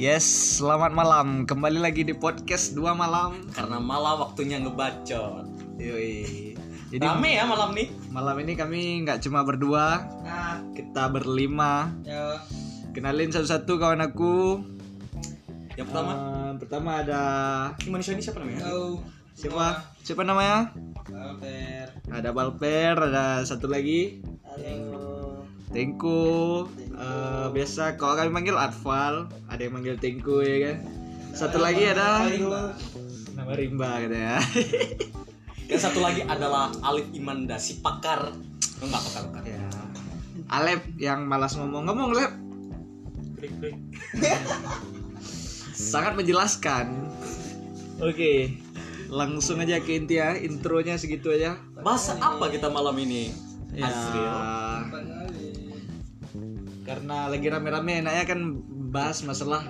Yes, selamat malam. Kembali lagi di podcast dua malam. Karena malam waktunya ngebacot. Yoi. Jadi Rame ya malam nih. malam ini kami nggak cuma berdua, Nah, kita berlima. ya. Kenalin satu-satu kawan aku. Yang pertama, Eh, pertama ada manusia ini siapa namanya? siapa? Siapa namanya? Alper. Ada Balper, ada satu lagi. Halo. Tengku. Eh, biasa kalau kami manggil Atfal, ada yang manggil Tengku ya kan. Satu lagi ada nama Rimba katanya. Yang satu lagi adalah Alif Imanda, si pakar. Oh, enggak pakar, pakar. Ya. Alep yang malas ngomong ngomong Lep sangat menjelaskan oke langsung aja ke inti ya intronya segitu aja Bahasa apa kita malam ini? ya Azril. Karena lagi rame-rame enaknya kan bahas masalah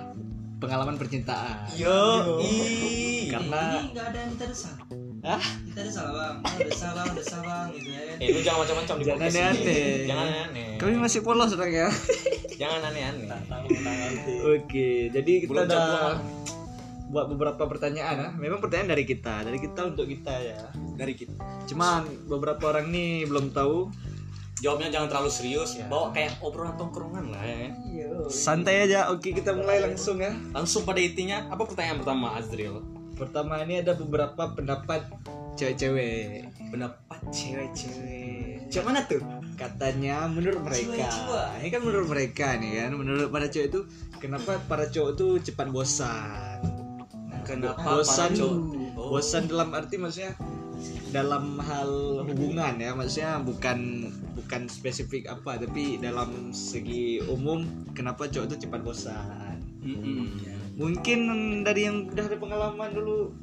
pengalaman percintaan Yo, i. karena Ini nggak ada yang kita desah. ah Kita desah bang. Oh, desah bang, desah bang, gitu ya kan. Eh, lu jangan macam-macam di Jangan aneh-aneh. Jangan aneh. kami masih polos orang ya Jangan aneh-aneh. oke jadi kita udah buat beberapa pertanyaan ah memang pertanyaan dari kita dari kita untuk kita ya Dari kita. Cuman beberapa orang nih belum tahu. Jawabnya jangan terlalu serius, bawa kayak obrolan tongkrongan lah ya. Santai aja. Oke, kita mulai langsung ya. Langsung pada intinya, apa pertanyaan pertama Azril? Pertama ini ada beberapa pendapat cewek-cewek. Pendapat cewek-cewek. Cewek mana tuh? Katanya menurut mereka. Ini kan menurut mereka nih kan. Menurut para cewek itu kenapa para cowok tuh cepat bosan? Kenapa bosan para cowok? Oh. bosan dalam arti maksudnya dalam hal hubungan ya maksudnya bukan bukan spesifik apa tapi dalam segi umum kenapa cowok itu cepat bosan mungkin dari yang udah ada pengalaman dulu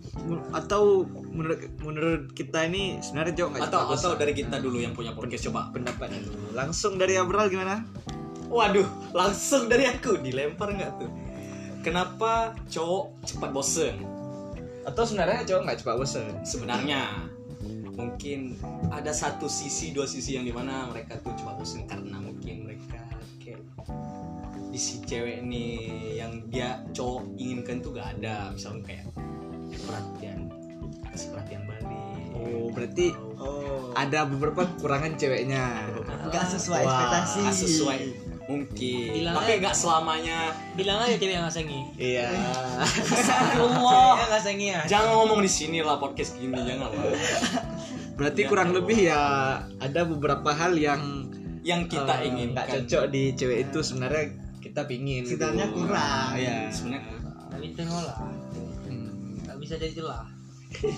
atau menurut menurut kita ini sebenarnya cowok nggak Atau cepat atau bosan. dari kita dulu yang punya podcast coba. pendapat dulu langsung dari Abral gimana Waduh, langsung dari aku dilempar nggak tuh? Kenapa cowok cepat bosen? atau sebenarnya cowok nggak cepat bosan Sebenarnya mungkin ada satu sisi dua sisi yang di mana mereka tuh cepat bosen karena mungkin mereka kayak di si cewek nih yang dia cowok inginkan tuh gak ada. Misalnya kayak perhatian kasih perhatian balik. Oh berarti Oh. ada beberapa kekurangan ceweknya. Nggak sesuai Wah, ekspektasi. Nggak sesuai. Mungkin. Bilang tapi nggak selamanya. Bilang aja cewek yang ngasengi iya. Allah. nggak sengi ya. jangan ngomong di sini lah podcast gini jangan lah berarti Ya. kurang lebih ya ada beberapa hal yang yang kita eh, inginkan. nggak cocok di cewek itu sebenarnya kita pingin gitu. Sebenarnya kurang. ya sebenarnya nggak bisa ngolah Hmm. nggak bisa jadi celah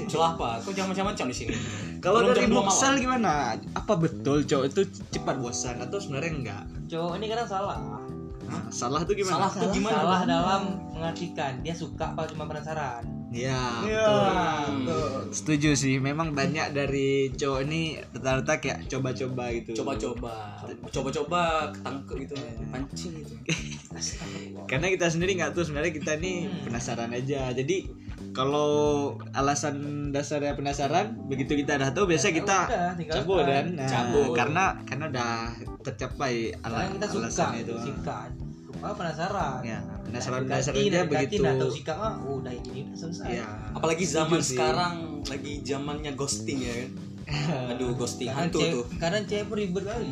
celah apa? Kok jangan macam-macam di sini? Kalau dari Buksal gimana? Apa betul cowok itu cepat bosan atau sebenarnya enggak? Cowok ini kadang salah. Nah, salah tuh gimana? Salah tuh gimana? salah dalam mengartikan dia suka apa cuma penasaran ya Iya. Tuh. setuju sih memang banyak dari cowok ini rata-rata kayak coba-coba gitu. Coba-coba coba-coba ketangkep gitu pancing gitu. Karena kita sendiri nggak tahu sebenarnya kita nih penasaran aja. Jadi kalau alasan dasarnya penasaran begitu kita udah tahu biasa kita udah, tinggal cabut dan nah, Cabut. karena karena udah tercapai ala, kita alasannya itu. suka suka penasaran. Ya penasaran Nah, penasaran dia dekati, begitu. Nah, tahu sikap mah udah ini udah selesai. Ya apalagi Setuju zaman sih. sekarang lagi zamannya ghosting ya. Kan aduh ghosting hantu tuh. kadang cewek pun ribet kali.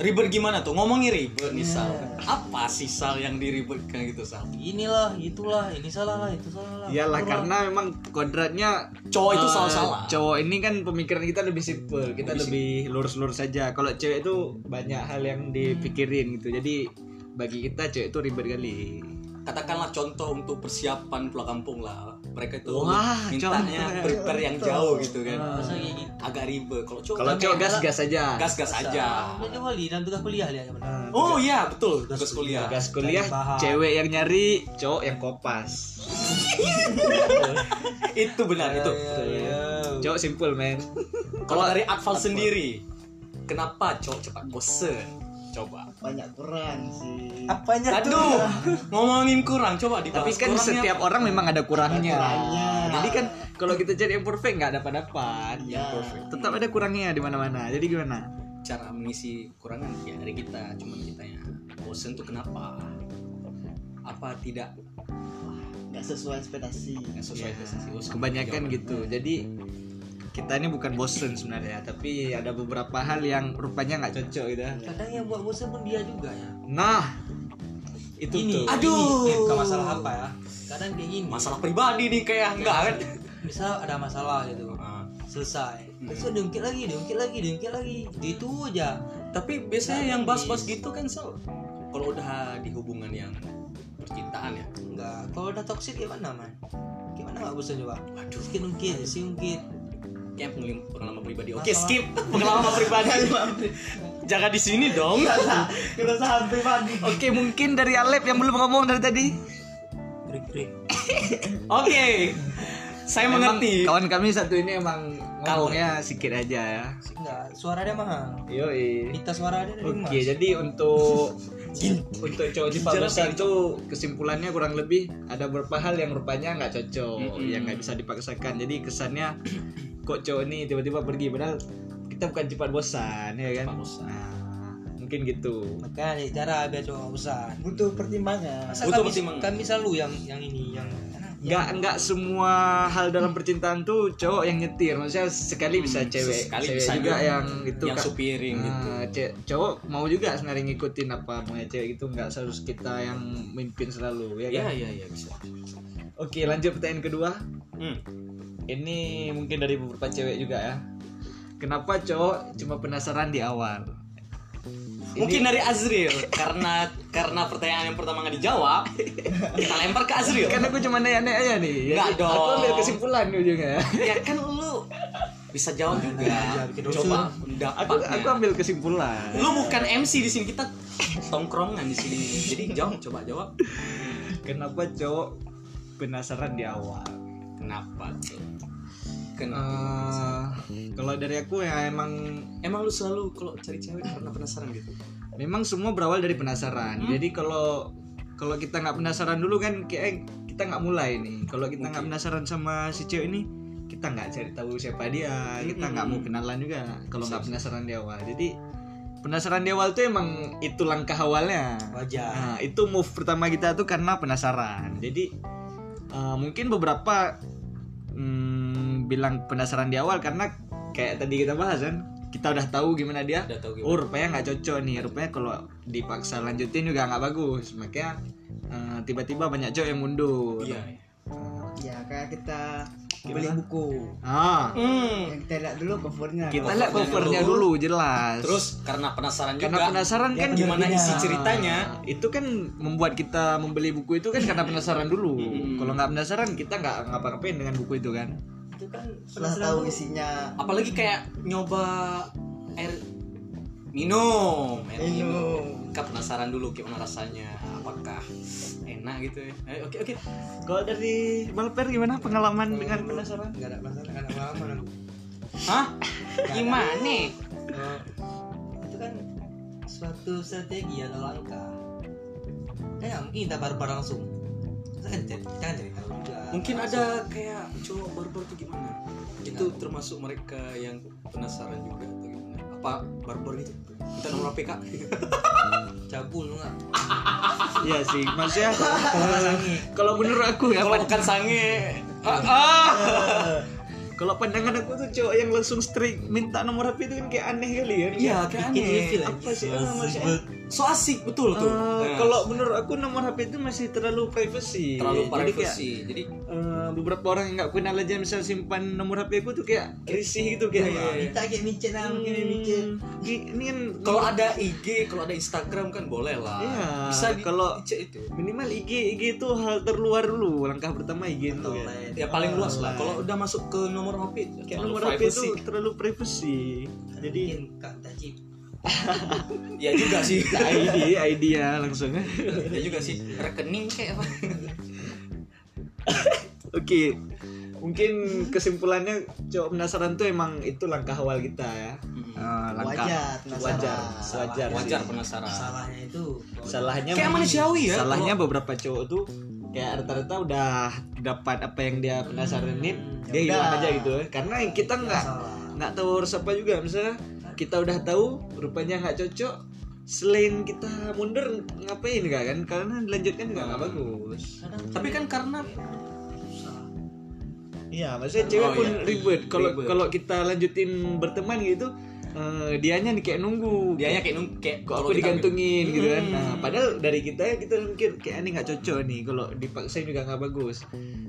Ribet gimana tuh? Ngomongin ribet nih Sal. Apa sih Sal yang diribetkan gitu Sal? Inilah itulah ini salah lah itu salah lah. Iyalah karena memang kodratnya cowok itu eh, salah-salah. Cowok ini kan pemikiran kita lebih simple, kita lebih lurus-lurus saja. Kalau cewek itu banyak hal yang dipikirin gitu. Jadi bagi kita cewek itu ribet kali. katakanlah contoh untuk persiapan pulang kampung lah. Mereka itu Wah, mintanya prepare yang jauh gitu kan. Kayak gitu? Agak ribet. Kalau cowok Kalau kan cowok saja. gas-gas aja. Dia coba li dalam tugas kuliah dia gimana oh iya betul. Tugas kuliah. Gas kuliah, Cari bahan. cewek yang nyari, cowok yang kopas. itu benar itu. Cowok simple, men. kalau dari Atfal sendiri kenapa cowok cepat bosen coba Banyak kurang sih. apanya aduh ngomongin kurang coba Tapi dibahas kan kurangnya setiap apa? orang memang ada kurangnya. kurangnya. Jadi kan kalau kita cari yang perfect nggak dapat dapat. Ya. Tetap ada kurangnya di mana-mana. Jadi gimana? cara mengisi kurangan ya dari kita cuman kita ya bosen tuh kenapa apa tidak nggak sesuai ekspektasi nggak sesuai ekspektasi Oh, kebanyakan jawaban. gitu jadi kita ini bukan bosen sebenarnya tapi ada beberapa hal yang rupanya nggak cocok gitu. Kadang yang buat bosan pun dia juga ya. Nah itu ini. tuh. Aduh. ini, bukan masalah apa ya. Kadang kayak gini. Masalah pribadi nih kayak enggak kan? Misal ada masalah gitu. Ah. selesai. Hmm. besok diungkit lagi diungkit lagi diungkit lagi. Itu aja. Tapi biasanya Nah, yang bahas-bahas gitu kan so kalau udah di hubungan yang percintaan ya? Enggak kalau udah toxic gimana man? Gimana nggak bosan coba? Waduh. mungkin ungkit si ungkit kayak pengalaman, pribadi. Oke Masalah. skip. Pengalaman pribadi. Jangan di sini dong. Keresahan pribadi. Oke mungkin dari Alep yang belum ngomong dari tadi. Oke. Saya Memang mengerti. kawan kami satu ini emang ngomongnya sedikit aja ya. Enggak suara dia mahal. Yoi. Minta suara dia dari Oke, mas. jadi untuk untuk cowok cepat bosan itu kesimpulannya kurang lebih ada beberapa hal yang rupanya nggak cocok, Mm-mm. yang nggak bisa dipaksakan. Jadi kesannya kok cowok ini tiba-tiba pergi padahal kita bukan cepat bosan ya kan? Cepat bosan. Nah, mungkin gitu. makanya cara biar cowok bosan butuh pertimbangan masa Butuh kami, pertimbangan. kami selalu yang yang ini yang Nggak nggak semua hal dalam percintaan tuh cowok yang nyetir. Maksudnya sekali bisa Hmm, cewek, sekali cewek bisa juga yang itu yang Kak. supiring gitu Nah, ce- cowok mau juga sebenarnya ngikutin apa maunya cewek itu nggak harus kita yang mimpin selalu ya ya kan? ya ya bisa Oke lanjut pertanyaan kedua hmm. Ini mungkin dari beberapa cewek juga ya. Kenapa cowok? Cuma penasaran di awal. Mungkin dari Azril. Karena karena pertanyaan yang pertama nggak dijawab kita lempar ke Azril. Kan aku cuma nanya-nanya aja nih. Nggak Jadi Aku dong. ambil kesimpulan ujungnya. Ya kan lu bisa jawab juga. ya, coba Aku, aku ambil kesimpulan. Lu bukan MC di sini kita tongkrongan di sini. Jadi jawab coba jawab. Kenapa cowok? Penasaran di awal. Kenapa tuh kenapa Eh, Kalau dari aku ya emang emang lu selalu kalau cari cewek karena penasaran gitu. Memang semua berawal dari penasaran. Jadi kalau kalau kita nggak penasaran dulu kan kayak kita nggak mulai nih. Kalau kita nggak penasaran sama si cewek ini kita nggak cari tahu siapa dia. Kita nggak mau kenalan juga kalau nggak penasaran di awal. Jadi penasaran di awal tuh emang itu langkah awalnya. Wajar. Nah itu move pertama kita tuh karena penasaran. Jadi eh, mungkin beberapa hmm, bilang penasaran di awal karena kayak tadi kita bahas kan kita udah tahu gimana dia. Udah tahu oh gimana rupanya nggak cocok nih rupanya kalau dipaksa lanjutin juga nggak bagus. Makanya eh, tiba-tiba banyak cowok yang mundur. Iya. Ya kayak kita Gimana? beli buku. Ah. Hmm. yang kita lihat dulu covernya. Kita lihat covernya dulu. dulu jelas. Terus karena penasaran juga karena penasaran kan gimana Iya. isi ceritanya? Nah, itu kan membuat kita membeli buku itu kan karena penasaran dulu. Hmm. kalau nggak penasaran kita nggak ngapa-ngapain dengan buku itu kan kan setelah tahu isinya. Apalagi kayak nyoba air minum air minum. Minum. Kita penasaran dulu gimana rasanya. Apakah enak gitu ya? Eh, oke oke. Kalau dari Balper gimana pengalaman dengan penasaran? nggak ada masalah nggak ada pengalaman. Hah? Gimana? Oh, itu kan suatu strategi atau langkah. Kayak mungkin kita barbar langsung jangan cari jangan tahu juga. Mungkin ada kayak cowok barbar tuh gimana? Itu termasuk mereka yang penasaran juga atau gimana? Apa barbar gitu kita nomor PK cabul nggak? Iya sih maksudnya kalau menurut aku ya kalau bukan sange. Ah, ah. kalau pandangan aku tuh cowok yang langsung strict minta nomor HP itu kan kayak aneh kali ya. Iya kayak aneh. Ilfil apa sih? Ah, maksudnya so asik betul tuh. Eh, Nah, kalau menurut aku nomor HP itu masih terlalu privacy. Terlalu jadi kayak privacy. Jadi eh, beberapa orang yang nggak kenal aja misal simpan nomor HP aku tuh kayak risih gitu kayak Iya, iya, iya. minta kayak micet lah mungkin micet. Hmm, ini kan kalau ada IG kalau ada Instagram kan boleh lah. Iya, bisa kalau- itu. minimal IG IG itu hal terluar dulu langkah pertama IG itu. Ya. ya paling luas lah. Kalau udah masuk ke nomor HP kayak nomor HP privacy. itu terlalu privacy. Jadi mungkin ya juga sih. ID ID ya langsung. Ya juga sih. Rekening kayak apa? Oke, mungkin kesimpulannya cowok penasaran tuh emang itu langkah awal kita ya. Eh, langkah Wajar, penasaran. wajar, wajar, wajar penasaran. Salahnya itu. Salahnya kayak manusiawi ya salahnya beberapa cowok tuh kayak rata-rata udah dapat apa yang dia penasaranin, ya dia hilang udah. aja gitu. Karena kita nggak nggak tahu harus apa juga misalnya kita udah tahu rupanya nggak cocok selain kita mundur ngapain enggak kan karena dilanjutkan juga nggak bagus kadang tapi kan karena iya maksudnya cewek Oh, pun iya. ribet kalau Ribet. kalau kita lanjutin berteman gitu eh, dianya nih kayak nunggu. Dianya kayak nung kayak kok aku digantungin gitu kan. Hmm. nah padahal dari kita ya kita mikir kayak ini nggak cocok nih kalau dipaksain juga nggak bagus.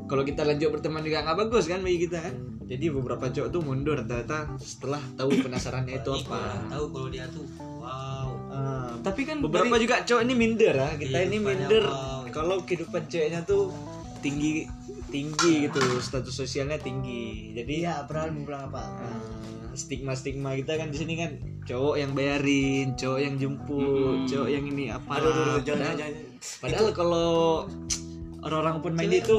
Kalau kita lanjut berteman juga nggak bagus kan bagi kita kan. Jadi beberapa cowok tuh mundur ternyata setelah tahu penasarannya itu apa. tahu kalau dia tuh wow. Ah, tapi kan beberapa dari- juga cowok ini minder ya. Kita ini minder wow. kalau kehidupan ceweknya tuh tinggi tinggi gitu. Status sosialnya tinggi. Jadi iya Abraham mau bilang apa stigma stigma kita kan di sini kan cowok yang bayarin cowok yang jemput Mm-mm. cowok yang ini apa. Aduh, aduh, aduh, padahal, jangan, padahal kalau orang-orang pun main itu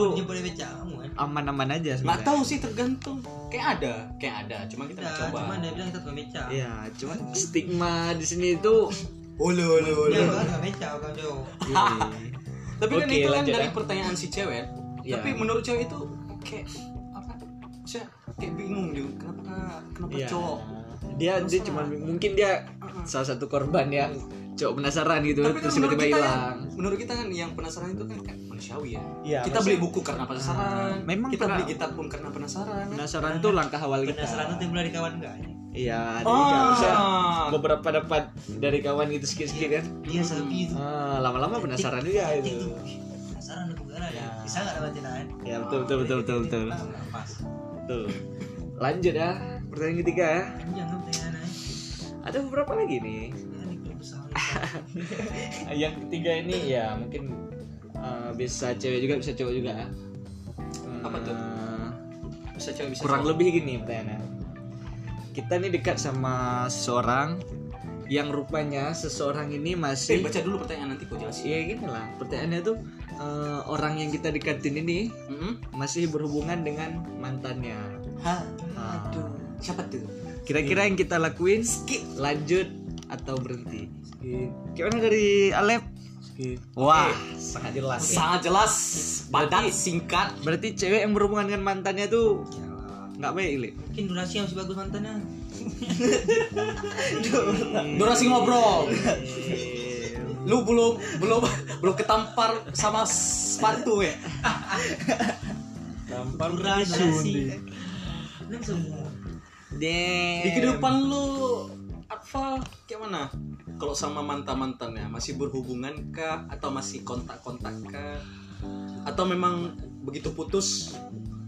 kan? aman-aman aja nggak sebenarnya tahu sih tergantung. Kayak ada kayak ada cuma kita nggak coba. cuman dia bilang kita tukang beca Iya, cuman stigma di sini itu ulu ulu dia bukan tukang beca bukan cowok. Tapi kan itu kan dari ya. pertanyaan si cewek. Iya. tapi menurut cewek itu kayak apa? Saya kayak bingung juga kenapa kenapa Iya. cowok? Dia dia cuma mungkin dia salah satu korban yang cowok penasaran gitu tapi kan terus menurut tiba-tiba kita hilang. yang, menurut kita kan yang penasaran itu kan kayak manusiawi ya. Iya, kita maksud- beli buku karena penasaran. Memang kita beli kitab pun karena penasaran. penasaran itu langkah awal kita. Penasaran tuh timbul dari kawan enggak iya Oh. beberapa dapat dari kawan itu sedikit-sedikit kan. Iya selfie itu. Ah, lama-lama penasaran juga itu. penasaran aku gak ada Ya. bisa nggak dapatin kan ya betul betul betul betul betul. Pas Tuh. lanjut ya pertanyaan ketiga ya panjang kan pertanyaannya ada beberapa lagi nih ya besar yang ketiga ini ya mungkin eh, bisa cewek juga bisa cowok juga ya. Eh, Apa tuh? bisa cewek bisa kurang cowok. lebih gini pertanyaannya kita nih dekat sama seseorang yang rupanya seseorang ini eh, masih baca dulu pertanyaan nanti kok jelasin ya gini lah pertanyaannya tuh eh, orang yang kita dekatin ini Mm-mm. masih berhubungan dengan mantannya. Hah? Ah, siapa tuh? Kira-kira yang kita lakuin lanjut atau berhenti? Gimana dari Alep? Wah sangat jelas. Ya. sangat jelas. Padat singkat. berarti cewek yang berhubungan dengan mantannya tuh nggak baik Lip mungkin durasi yang masih bagus mantannya. Durasi ngobrol lu belum belum belum ketampar sama sepatu ya? Tampar belum semua. Di kehidupan lu apa kayak mana? Kalau sama mantan mantannya masih berhubungan kah? Atau masih kontak kontak kah? Atau memang begitu putus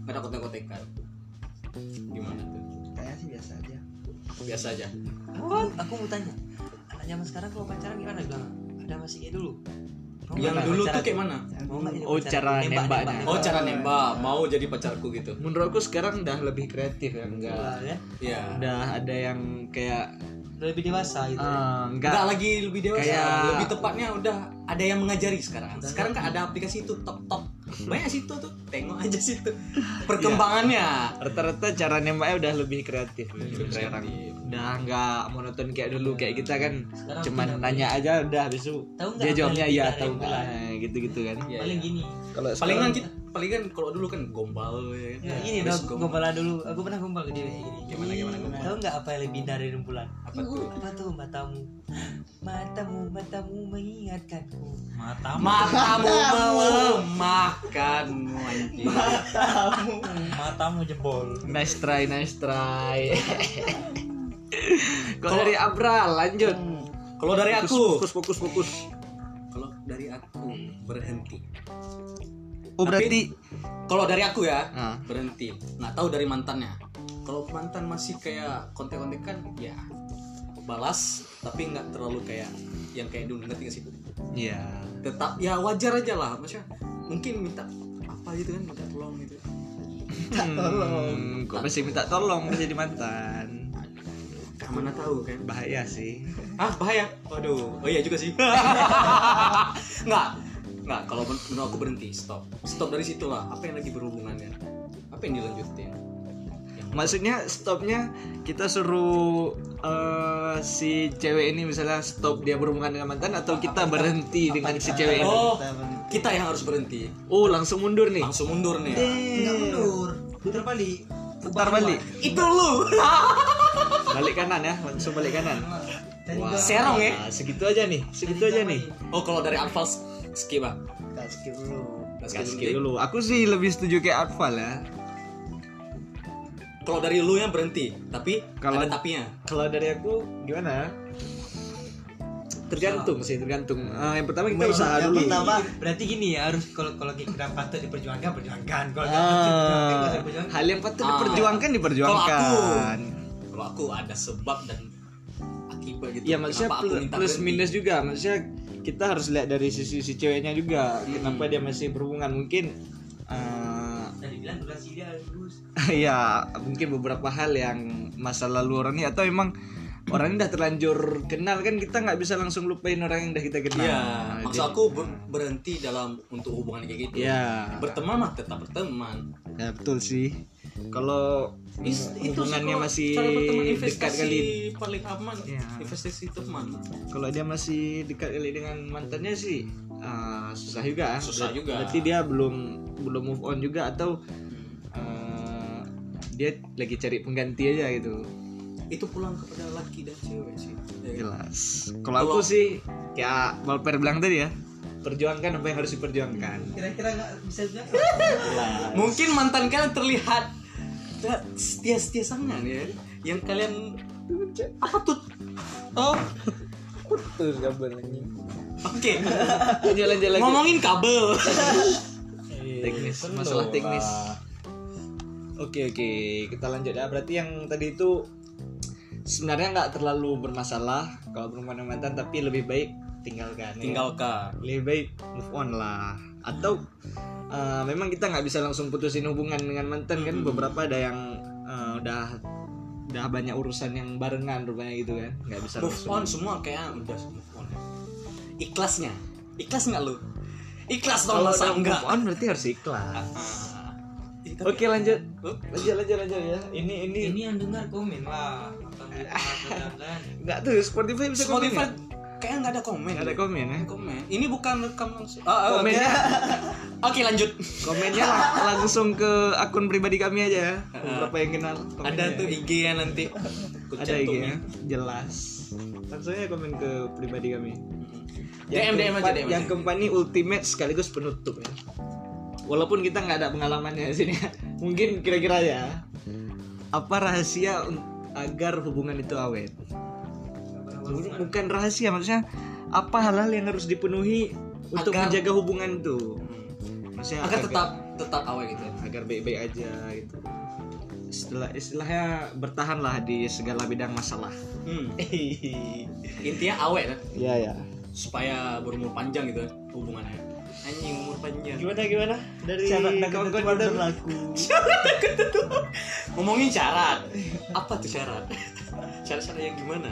nggak ada kontak kontakan gimana tuh? Kayaknya sih biasa aja. Biasa aja. Aku mau tanya anak zaman sekarang kalau pacaran gimana bilang ada masih kayak dulu. Mau yang dulu tuh kayak mana? Oh, cara Nembak, nembaknya. nembak, oh nembak. cara nembak. Mau jadi pacarku gitu. Menurutku sekarang udah lebih kreatif ya enggak. Ya? Ya udah ada yang kayak udah lebih dewasa gitu eh, Enggak. Enggak lagi lebih dewasa, Kayak- lebih tepatnya udah ada yang mengajari sekarang. Sekarang kan ada aplikasi itu top top. Banyak situ tuh, tengok aja situ. Perkembangannya. rata-rata cara nembaknya udah lebih kreatif ya, Lebih sekarang udah nggak monoton kayak dulu kayak kita kan Sekarang cuman nanya aja udah habis itu Tahu nggak dia jawabnya iya kita tahu nggak. Gitu gitu kan. Iya, paling iya. gini. Kalau Palingan sekarang kita palingan kalau dulu kan gombal ya. kan. ya, ini dong gombal. gombalan dulu aku pernah gombal ke dia kayak gini Gimana, gimana gombal? tahu nggak apa yang lebih indah dari rembulan Apa tuh? apa tuh matamu matamu matamu mengingatkanku matamu Matamu memakanmu anjing. matamu jebol nice try nice try kalau dari Abra lanjut Kalau dari aku, fokus fokus fokus kalau dari aku berhenti. Oh berarti Kalau dari aku ya, Ah. berhenti. Nggak tahu dari mantannya. Kalau mantan masih kayak kontek-kontekan, ya balas, tapi nggak terlalu kayak yang kayak dulu ngerti nggak sih? ya Tetap ya wajar aja lah, maksudnya mungkin minta apa gitu kan, minta tolong gitu. Hmm, kok masih minta tolong menjadi mantan Ah, mana tahu kan? bahaya sih Ah bahaya. Waduh. Oh iya juga sih. nggak, nggak. Kalau men- menurut aku berhenti, stop. Stop dari situ lah. Apa yang lagi berhubungannya? Apa yang dilanjutin? Maksudnya stopnya kita suruh eh, si cewek ini misalnya stop dia berhubungan dengan mantan atau kita berhenti dengan si cewek ini Oh, kita yang harus berhenti. oh langsung mundur nih Langsung mundur nih. nggak mundur putar balik putar balik Itu lu. balik kanan ya langsung balik kanan Wah, Serong ya? Segitu aja nih, segitu aja nih. Oh kalau dari Anfal skip ah. Gak skip dulu. Nggak Gak skip skip dulu. Aku sih lebih setuju kayak Atfal ya. Kalau dari lu yang berhenti, tapi Kalau- ada tapinya. Kalau dari aku gimana? Tergantung sih, tergantung. Eh, yang pertama kita usaha yang dulu. pertama Berarti gini ya harus kalau kalau kita patut diperjuangkan perjuangkan. Kalau patut diperjuangkan, hal yang patut Ah. diperjuangkan diperjuangkan. Kalau aku ada sebab dan akibat gitu. Iya maksudnya aku plus, plus minus juga maksudnya kita harus lihat dari sisi si ceweknya juga Hmm. kenapa dia masih berhubungan mungkin eh, Tadi bilang durasi dia harus. ya mungkin beberapa hal yang masa lalu orang ini atau emang orang ini udah terlanjur kenal kan kita nggak bisa langsung lupain orang yang udah kita kenal. Iya, maksud jadi- aku ber- berhenti dalam untuk hubungan kayak gitu. Iya. Berteman mah tetap berteman. Ya betul sih. Kalau Is- itu sih hubungannya masih cara dekat kali paling aman. Iya. Investasi teman. kalau dia masih dekat kali dengan mantannya sih ah, susah juga Susah Ber- juga. berarti dia belum belum move on juga atau ah, dia lagi cari pengganti aja gitu Itu pulang kepada laki dan cewek sih. Ya jelas kalau aku sih kayak Balper bilang tadi ya perjuangkan apa yang harus diperjuangkan Kira-kira nggak bisa juga. Mungkin mantan kalian terlihat setia-setia sangat ya. Yang kalian apa tuh? Oh, putus kabel ini oke. lagi Ngomongin kabel. teknis masalah teknis oke oke kita lanjut ya berarti yang tadi itu sebenarnya nggak terlalu bermasalah kalau berhubungan dengan mantan tapi lebih baik tinggalkan ya. Tinggalkan. lebih baik move on lah atau uh, memang kita nggak bisa langsung putusin hubungan dengan mantan kan beberapa ada yang uh, udah udah banyak urusan yang barengan rupanya gitu kan nggak bisa Move langsung on semua kayak udah move on. Ikhlasnya. Ikhlas nggak lu? Ikhlas dong kalau masa enggak? move on berarti harus ikhlas Ah. Ih, tapi- oke lanjut lanjut lanjut lanjut ya ini ini Ini yang dengar komen lah. Nggak tuh Spotify bisa Spotify nggak? kayak nggak ada komen. Nggak ada komen ya? Komen. Ini bukan rekam langsung. Ah, ah, komennya Oke. Lanjut. komennya lang- langsung ke akun pribadi kami aja ya. Beberapa yang kenal Ada tuh IG ya nanti. Ada IG ya? Jelas. Langsung aja komen ke pribadi kami. DM DM aja DM. yang keempat ini ultimate sekaligus penutup ya. Walaupun kita nggak ada pengalamannya di sini mungkin kira-kira ya. Apa rahasia agar hubungan itu awet bukan rahasia maksudnya apa hal-hal yang harus dipenuhi untuk Agar- menjaga hubungan itu maksudnya Agar tetap tetap awet gitu. agar baik-baik aja gitu istilah istilahnya bertahanlah di segala bidang masalah Hmm. Intinya awet? Iya ya. supaya berumur panjang gitu hubungannya. Anjing umur panjang. Gimana gimana dari Syarat dan kawan-kawan ketentuan kita? berlaku. Ngomongin syarat. Apa tuh syarat? Syarat-syarat yang gimana?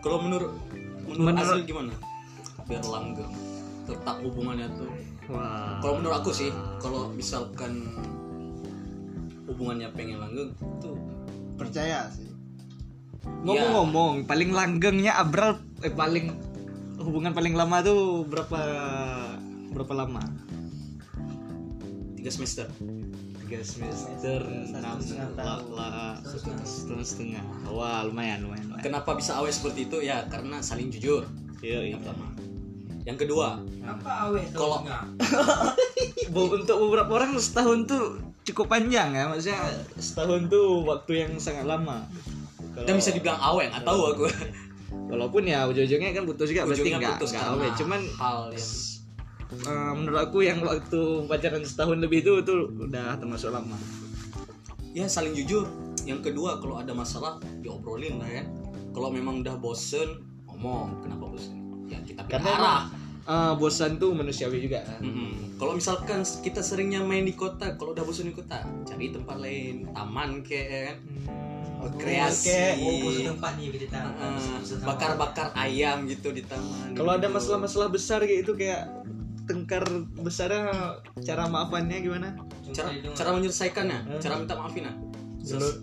Kalau menurut menurut, Menurut- Azil gimana? Biar langgeng. Tetap hubungannya tuh. Wah. Kalau menurut aku sih, kalau misalkan hubungannya pengen langgeng tuh Percaya sih. Ngomong-ngomong, paling langgengnya Abral eh paling hubungan paling lama tuh berapa berapa lama? tiga semester. Tiga semester, enam setengah setengah setengah. Wah lumayan lumayan. lumayan. Kenapa bisa awet seperti itu? Ya karena saling jujur. Iya iya. Yang pertama. Yang kedua, Apa awet Kalau- Untuk beberapa orang setahun tuh cukup panjang ya, maksudnya setahun tuh waktu yang sangat lama. dan bisa dibilang awet, nggak tahu aku. Walaupun ya ujung-ujungnya kan putus juga Ujungnya nggak karena awet. Cuman hal yang eh, menurut aku yang waktu pacaran setahun lebih itu tuh udah termasuk lama. ya saling jujur. Yang kedua kalau ada masalah diobrolin lah ya. Kalau memang udah bosen ngomong kenapa bosen. Ya kita pindah Karena arah. eh, bosan tuh manusiawi juga kan. Mm-mm. Kalau misalkan kita seringnya main di kota, kalau udah bosan di kota, cari tempat lain, taman kayak ya kan. Kreasi. Oh, tempat nih kita. Heeh, bakar-bakar ayam gitu di taman. Kalau ada masalah-masalah besar kayak itu kayak tengkar besarnya cara maafannya gimana? cara cara menyelesaikannya, Hmm. cara minta maafin ah. Gelut.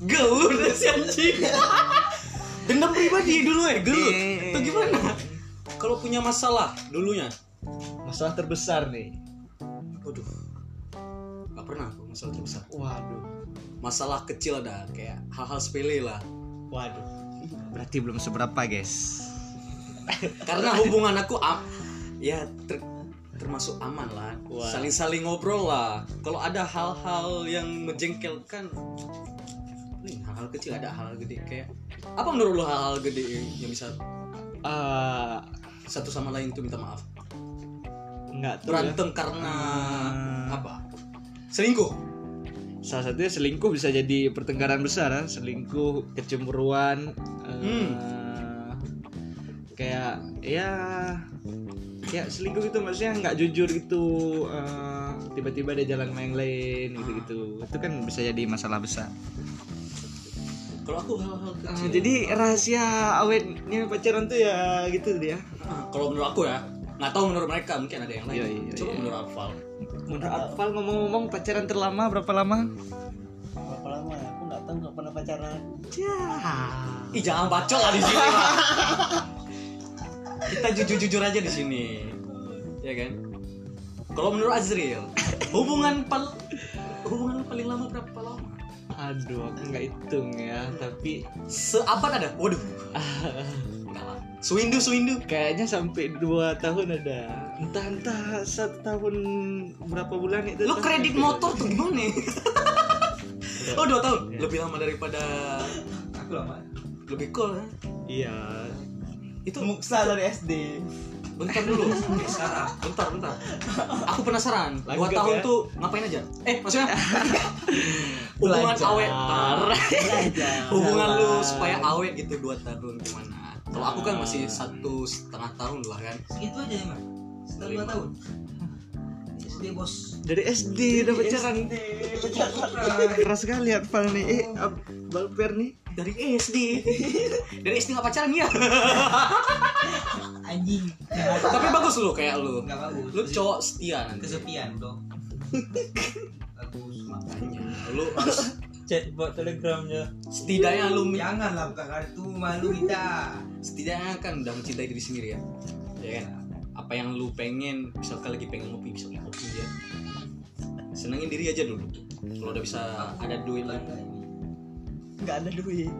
Gelut si anjing. Dendam pribadi dulu ya, gelut. Eh. Itu gimana? Kalau punya masalah dulunya. Masalah terbesar nih. Waduh. Gak pernah aku masalah terbesar. Waduh. Masalah kecil ada kayak hal-hal sepele lah. Waduh. berarti belum seberapa guys karena hubungan aku am ya ter- termasuk aman lah saling-saling ngobrol lah kalau ada hal-hal yang menjengkelkan nih hal-hal kecil ada hal-hal gede kayak apa menurut lo hal-hal gede yang bisa Ah, satu sama lain tuh minta maaf nggak ya. berantem karena Hmm. apa selingkuh salah satunya selingkuh bisa jadi pertengkaran besar ya. selingkuh kecemburuan eh, kayak ya kayak selingkuh gitu. Maksudnya nggak jujur gitu eh, tiba-tiba dia jalan sama yang lain gitu gitu itu kan bisa jadi masalah besar. Kalau aku hal-hal Eh, kecil. jadi rahasia awetnya pacaran tuh ya gitu dia. Ah, kalau menurut aku ya nggak tahu menurut mereka mungkin ada yang lain. Iya, iya, coba iya. menurut Alfal menurut Akval ngomong-ngomong pacaran terlama berapa lama Berapa lama ya? Aku nggak tahu nggak pernah pacaran. ya Ih jangan bacot lah di sini. Kita jujur-jujur aja di sini. Ya kan? Kalau menurut Azril, hubungan pal hubungan paling lama berapa lama? aduh aku nggak hitung ya tapi Seabad ada? Waduh. Enggak lah. Swindu swindu. Kayaknya sampai dua tahun ada. Entah entah satu tahun berapa bulan itu. Lu entah kredit sampai- motor tuh gimana? oh dua tahun. Lebih lama daripada Aku lama. lebih cool kan? Iya. Itu Muksa dari SD. bentar dulu. Sekarang. Bentar, bentar. Aku penasaran. Dua Lanjut, tahun ya. tuh ngapain aja? Eh, maksudnya hubungan Belajar. awet. Belajar. hubungan lu supaya awet gitu dua tahun gimana? Kalau aku kan masih satu setengah tahun lah kan. Segitu aja emang. Setelah dua tahun. SD bos. Dari SD udah pacaran. Keras sekali Akval nih. Eh, Ab- Balper nih. Dari SD. Dari SD nggak pacaran ya? Anjing. Tapi bagus lu kayak lu. Bagus. Lu cowok setia nanti. kesepian bro. bagus makanya. Lu harus Chat buat telegramnya. setidaknya lu Janganlah buka kartu malu kita. setidaknya kan udah mencintai diri sendiri ya. Ya kan? Apa yang lu pengen, misalkan lagi pengen ngopi, bisa ngopi ya. Senengin diri aja dulu. Kalau udah bisa ada duit lah. Nggak ada duit.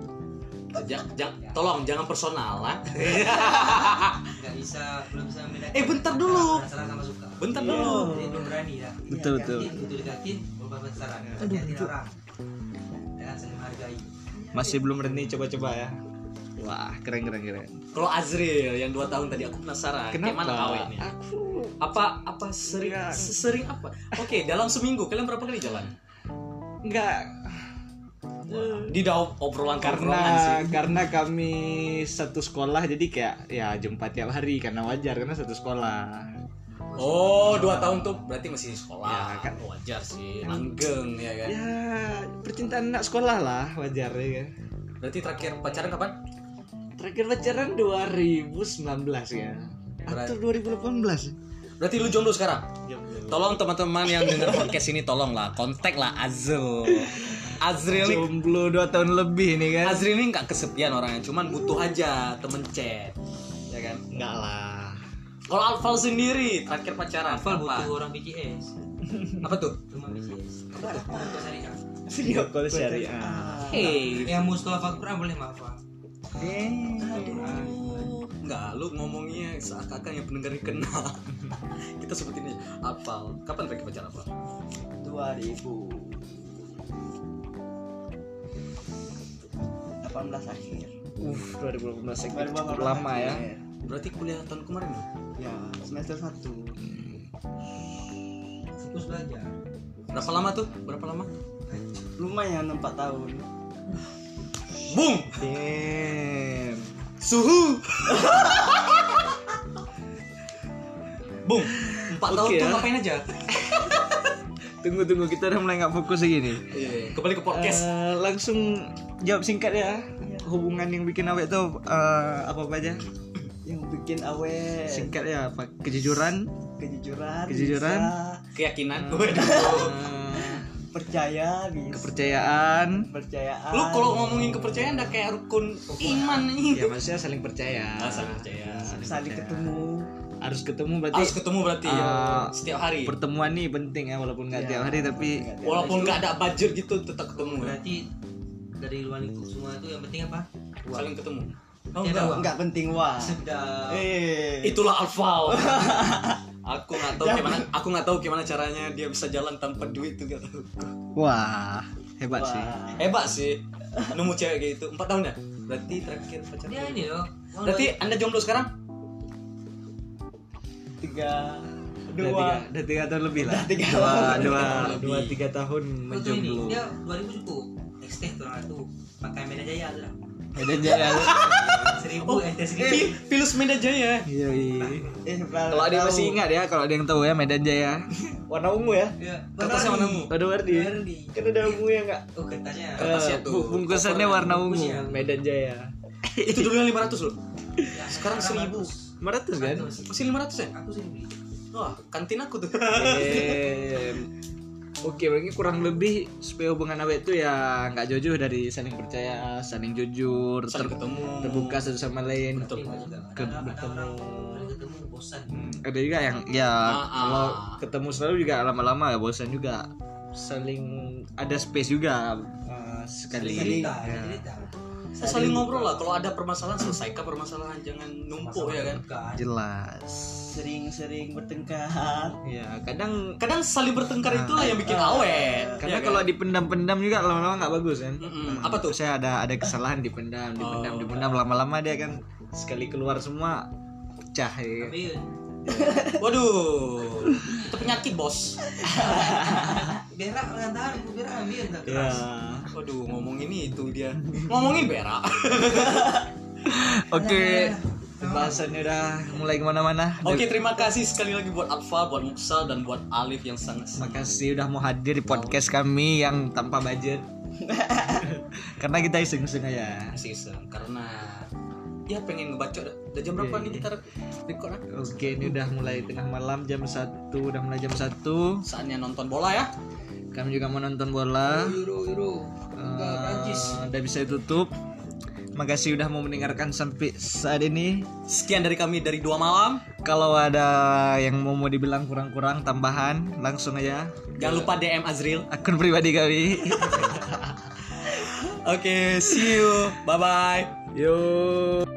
Jangan, jangan, tolong jangan personal lah. Nggak bisa belum bisa membedakan. Eh, bentar dulu. Penasaran sama suka. Bentar Iya. dulu. Jadi belum berani ya. Betul betul. Dekatin, begitu dekatin, berubah penasaran. Aduh, betul. orang. Jangan saling menghargai. Masih belum berani coba-coba ya. Wah, keren keren keren. Kalau Azril yang dua tahun tadi aku penasaran. Kayak Kenapa? mana awetnya? Aku Apa apa sering Enggak. sering apa? Oke, dalam seminggu kalian berapa kali jalan? enggak Di dalam obrolan karena sih. karena kami satu sekolah jadi kayak ya jumpa tiap hari karena wajar karena satu sekolah. Oh, dua tahun tuh berarti masih sekolah. Ya, kan. wajar sih. Langgeng ya kan. Ya percintaan anak sekolah lah wajar ya kan. Berarti terakhir pacaran kapan? Terakhir pacaran 2019 ya. Atau 2018. Berarti lu jomblo sekarang. Tolong teman-teman yang dengar podcast ini tolong lah kontak lah Azril. Azril Jomblo 2 tahun lebih nih kan. Azril ini nggak kesepian orangnya, cuman butuh aja temen chat. Ya kan? Enggak lah. Kalau Alfal sendiri terakhir pacaran Alfal butuh orang BCS. Apa tuh? Rumah BCS. Untuk syariah. Video call syariah. Hey, Yang muskal hafal Quran boleh maaf. Enggak, lu ngomongnya seakan-akan yang pendengar ini kenal. Kita sebutin aja. Alfal, kapan terakhir pacaran Alfal? 2000 18 akhir. Uh, 2018 cukup 2018 lama ya. akhir. Berarti kuliah tahun kemarin ya? Ya, semester 1. Fokus belajar. Berapa lama tuh? Berapa lama? Lumayan 4 tahun. Boom! Damn. Suhu! Boom! Empat tahun Oke tuh ya. ngapain aja? Tunggu tunggu kita udah mulai nggak fokus lagi nih. Iya, kembali ke podcast. Eh, langsung jawab singkat ya. Hubungan yang bikin awet tuh eh, apa apa aja? Yang bikin awet. Singkat ya apa? Kejujuran, Kejujuran. Kejujuran. bisa. Keyakinan. eh, Percaya bisa. kepercayaan. Kepercayaan. Lu kalau ngomongin kepercayaan udah kayak rukun iman nih. Ya maksudnya saling percaya. Ah, saling percaya. saling percaya. ketemu. Harus ketemu berarti Harus ketemu berarti ya. Ah, Setiap hari. pertemuan nih penting ya walaupun nggak Ya, tiap hari tapi tiap Walaupun nggak ada budget gitu tetap ketemu ya. Berarti dari luar lingkup semua itu yang penting apa? saling ketemu oh, enggak. Enggak penting wah. Sedap. Eh. itulah alfa aku nggak tahu gimana aku nggak tahu gimana caranya dia bisa jalan tanpa duit tuh gak tahu Wah, hebat Wah. sih. hebat sih nemu cewek kayak gitu empat tahun ya berarti terakhir pacaran Dia ini loh. berarti anda jomblo sekarang Tiga Udah dua. tiga, udah tiga tahun lebih lah. Udah tiga dua, tahun. dua, Lebih. dua, tiga tahun menjomblo. dia 2000 cukup. XT tuh orang itu pakai jaya tuh lah. Medan Jaya. Seribu XT seribu. Pi- Pilus Medan Jaya Iya, iya. Eh, Kalau ada yang masih ingat ya, kalau ada yang tahu ya Medan Jaya. Warna ungu ya. Iya. kertasnya warna ungu Ada wardi. Wardi. Kan ada ungu ya enggak? Oh kertasnya. Kertasnya tuh. Bu- bungkusannya warna ungu. Bungkusnya. Medan Jaya. itu dulu yang 500 loh Ya, sekarang seribu. 500 kan? masih 500 ya Aku sih beli. wah kantin aku tuh Eh, Oke, berarti kurang lebih supaya hubungan awet itu ya nggak jauh-jauh dari saling percaya, saling jujur, saling ter- ketemu terbuka satu sama lain. Betul. Tapi juga Ke- ada ada bertemu. orang paling ketemu bosan. Ada juga yang ya Ah, kalau ah. ketemu selalu juga lama-lama ya bosan juga. Saling ada space juga eh, sekali. Cerita, Ya. cerita. Kita saling ngobrol lah kalau ada permasalahan selesaikan permasalahan jangan numpuk ya kan Bukan. Jelas. Sering-sering bertengkar. Ya, kadang kadang saling bertengkar itulah yang bikin awet karena ya kan? kalau dipendam-pendam juga lama-lama nggak bagus kan. Mm-mm. apa tuh saya ada ada kesalahan dipendam dipendam Oh. dipendam lama-lama dia kan sekali keluar semua pecah ya. Tapi waduh. Itu penyakit bos. Berak dengan tahan, berak ambil tak ya keras. waduh ngomong ini itu dia. Ngomongin berak. Oke. Pembahasannya udah mulai ke mana-mana. Oke terima kasih sekali lagi buat Alfa buat Muksal dan buat Alif yang sangat makasih udah mau hadir di podcast kami yang tanpa budget. Karena kita iseng-iseng aja. Season karena ya pengen ngebacot udah jam berapa Iya, nih iya. kita record ah? oke ini udah mulai tengah malam jam satu udah mulai jam satu saatnya nonton bola ya kami juga mau nonton bola Euro, Euro. Prancis. udah bisa ditutup makasih udah mau mendengarkan sampai saat ini sekian dari kami dari dua malam Kalau ada yang mau mau dibilang kurang-kurang tambahan, langsung aja jangan lupa DM Azril akun pribadi kami. oke see you bye bye Yo.